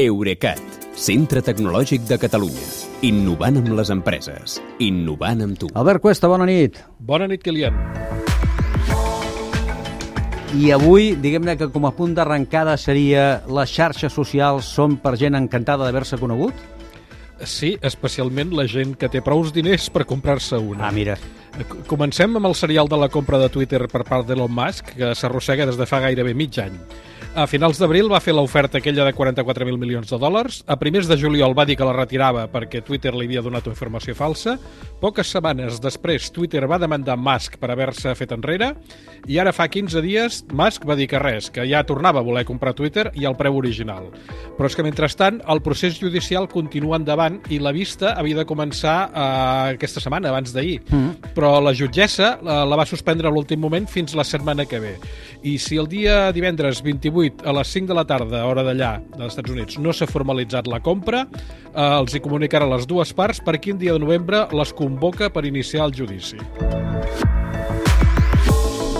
Eurecat, centre tecnològic de Catalunya. Innovant amb les empreses. Innovant amb tu. Albert Cuesta, bona nit. Bona nit, Kilian. I avui, diguem-ne que com a punt d'arrencada seria les xarxes socials són per gent encantada d'haver-se conegut? Sí, especialment la gent que té prous diners per comprar-se una. Ah, mira. Comencem amb el serial de la compra de Twitter per part d'Elon Musk, que s'arrossega des de fa gairebé mig any. A finals d'abril va fer l'oferta aquella de 44.000 milions de dòlars. A primers de juliol va dir que la retirava perquè Twitter li havia donat informació falsa. Poques setmanes després, Twitter va demandar Musk per haver-se fet enrere. I ara fa 15 dies, Musk va dir que res, que ja tornava a voler comprar Twitter i el preu original. Però és que, mentrestant, el procés judicial continua endavant i la vista havia de començar eh, aquesta setmana, abans d'ahir. Mm. Però la jutgessa eh, la va suspendre a l'últim moment fins la setmana que ve. I si el dia divendres 28 a les 5 de la tarda, hora d'allà, dels Estats Units, no s'ha formalitzat la compra, eh, els hi comunicarà les dues parts per quin dia de novembre les convoca per iniciar el judici.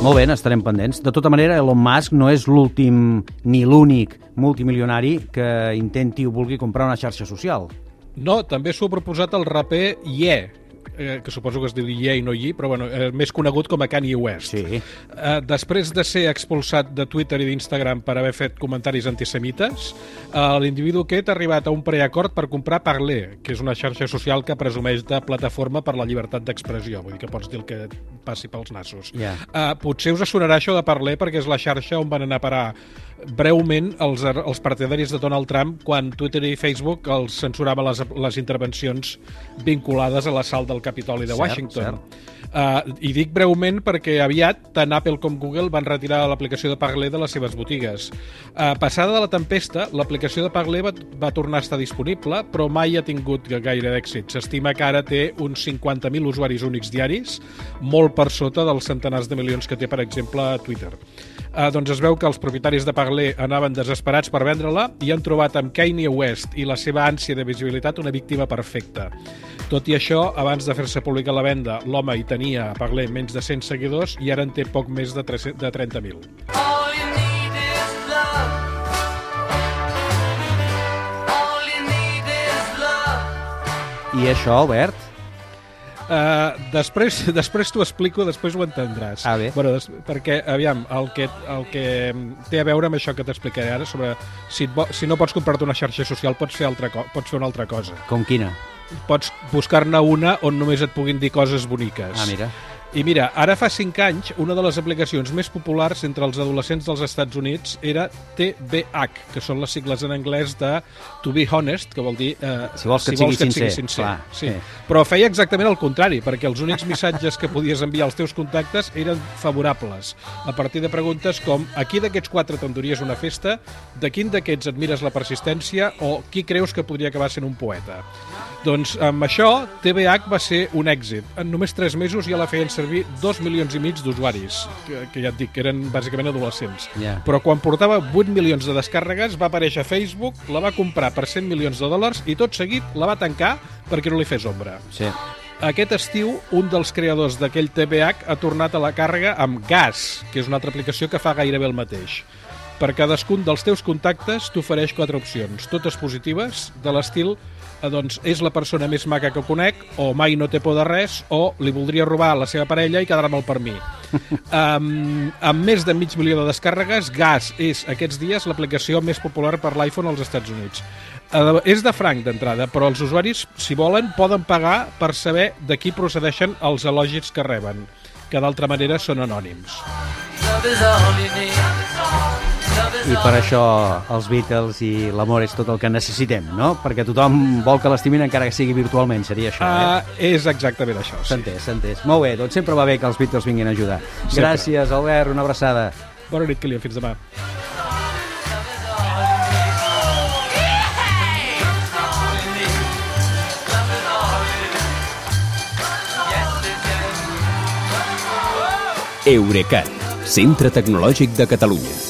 Molt bé, n'estarem pendents. De tota manera, Elon Musk no és l'últim ni l'únic multimilionari que intenti o vulgui comprar una xarxa social. No, també s'ho ha proposat el raper Ye, eh, que suposo que es diu Ye i no Yi, però bueno, eh, més conegut com a Kanye West. Sí. Eh, després de ser expulsat de Twitter i d'Instagram per haver fet comentaris antisemites, eh, l'individu aquest ha arribat a un preacord per comprar Parler, que és una xarxa social que presumeix de plataforma per la llibertat d'expressió, vull dir que pots dir el que passi pels nassos. Ja. Eh, potser us sonarà això de Parler perquè és la xarxa on van anar a parar breument els, els partidaris de Donald Trump quan Twitter i Facebook els censurava les, les intervencions vinculades a l'assalt del Capitoli de Cert, Washington. Uh, I dic breument perquè aviat tant Apple com Google van retirar l'aplicació de Parler de les seves botigues. Uh, passada de la tempesta, l'aplicació de Parler va, va tornar a estar disponible, però mai ha tingut gaire èxit. S'estima que ara té uns 50.000 usuaris únics diaris, molt per sota dels centenars de milions que té, per exemple, Twitter. Uh, doncs es veu que els propietaris de Parler anaven desesperats per vendre-la i han trobat amb Kanye West i la seva ànsia de visibilitat una víctima perfecta. Tot i això, abans de fer-se pública la venda, l'home hi tenia a Parler menys de 100 seguidors i ara en té poc més de, 300, de 30.000. All you need is love. All you need is love. I això, Albert? Uh, després després t'ho explico, després ho entendràs. Ah, bé. Bueno, des, perquè, aviam, el que, el que té a veure amb això que t'explicaré ara, sobre si, et vo, si no pots comprar-te una xarxa social, pots fer, altra pots fer una altra cosa. Com quina? Pots buscar-ne una on només et puguin dir coses boniques. Ah, mira. I mira, ara fa 5 anys, una de les aplicacions més populars entre els adolescents dels Estats Units era TBH, que són les sigles en anglès de To Be Honest, que vol dir... Eh, Si vols que et sigui et sincer, sincer. clar, sí. sí. Però feia exactament el contrari, perquè els únics missatges que podies enviar als teus contactes eren favorables, a partir de preguntes com a qui d'aquests quatre t'enduries una festa, de quin d'aquests admires la persistència o qui creus que podria acabar sent un poeta. Doncs amb això, TBH va ser un èxit. En només 3 mesos ja la feien servir 2 milions i mig d'usuaris, que, que ja et dic que eren bàsicament adolescents. Ja. Però quan portava 8 milions de descàrregues va aparèixer a Facebook, la va comprar per 100 milions de dòlars i tot seguit la va tancar perquè no li fes ombra. Sí. Aquest estiu, un dels creadors d'aquell TBH ha tornat a la càrrega amb Gas, que és una altra aplicació que fa gairebé el mateix. Per cadascun dels teus contactes t'ofereix quatre opcions, totes positives, de l'estil eh, doncs és la persona més maca que conec, o mai no té por de res, o li voldria robar la seva parella i quedar-me'l per mi. um, amb més de mig milió de descàrregues, Gas és aquests dies l'aplicació més popular per l'iPhone als Estats Units. Uh, és de franc d'entrada, però els usuaris, si volen, poden pagar per saber de qui procedeixen els elogis que reben, que d'altra manera són anònims. Love is all you need. I per això els Beatles i l'amor és tot el que necessitem, no? Perquè tothom vol que l'estimin encara que sigui virtualment, seria això, eh? Uh, és exactament això, S'ha sí. entès, s'ha entès. Molt bé, doncs sempre va bé que els Beatles vinguin a ajudar. Sempre. Gràcies, Albert, una abraçada. Bona nit, Kilian, fins demà. Eurecat, centre tecnològic de Catalunya.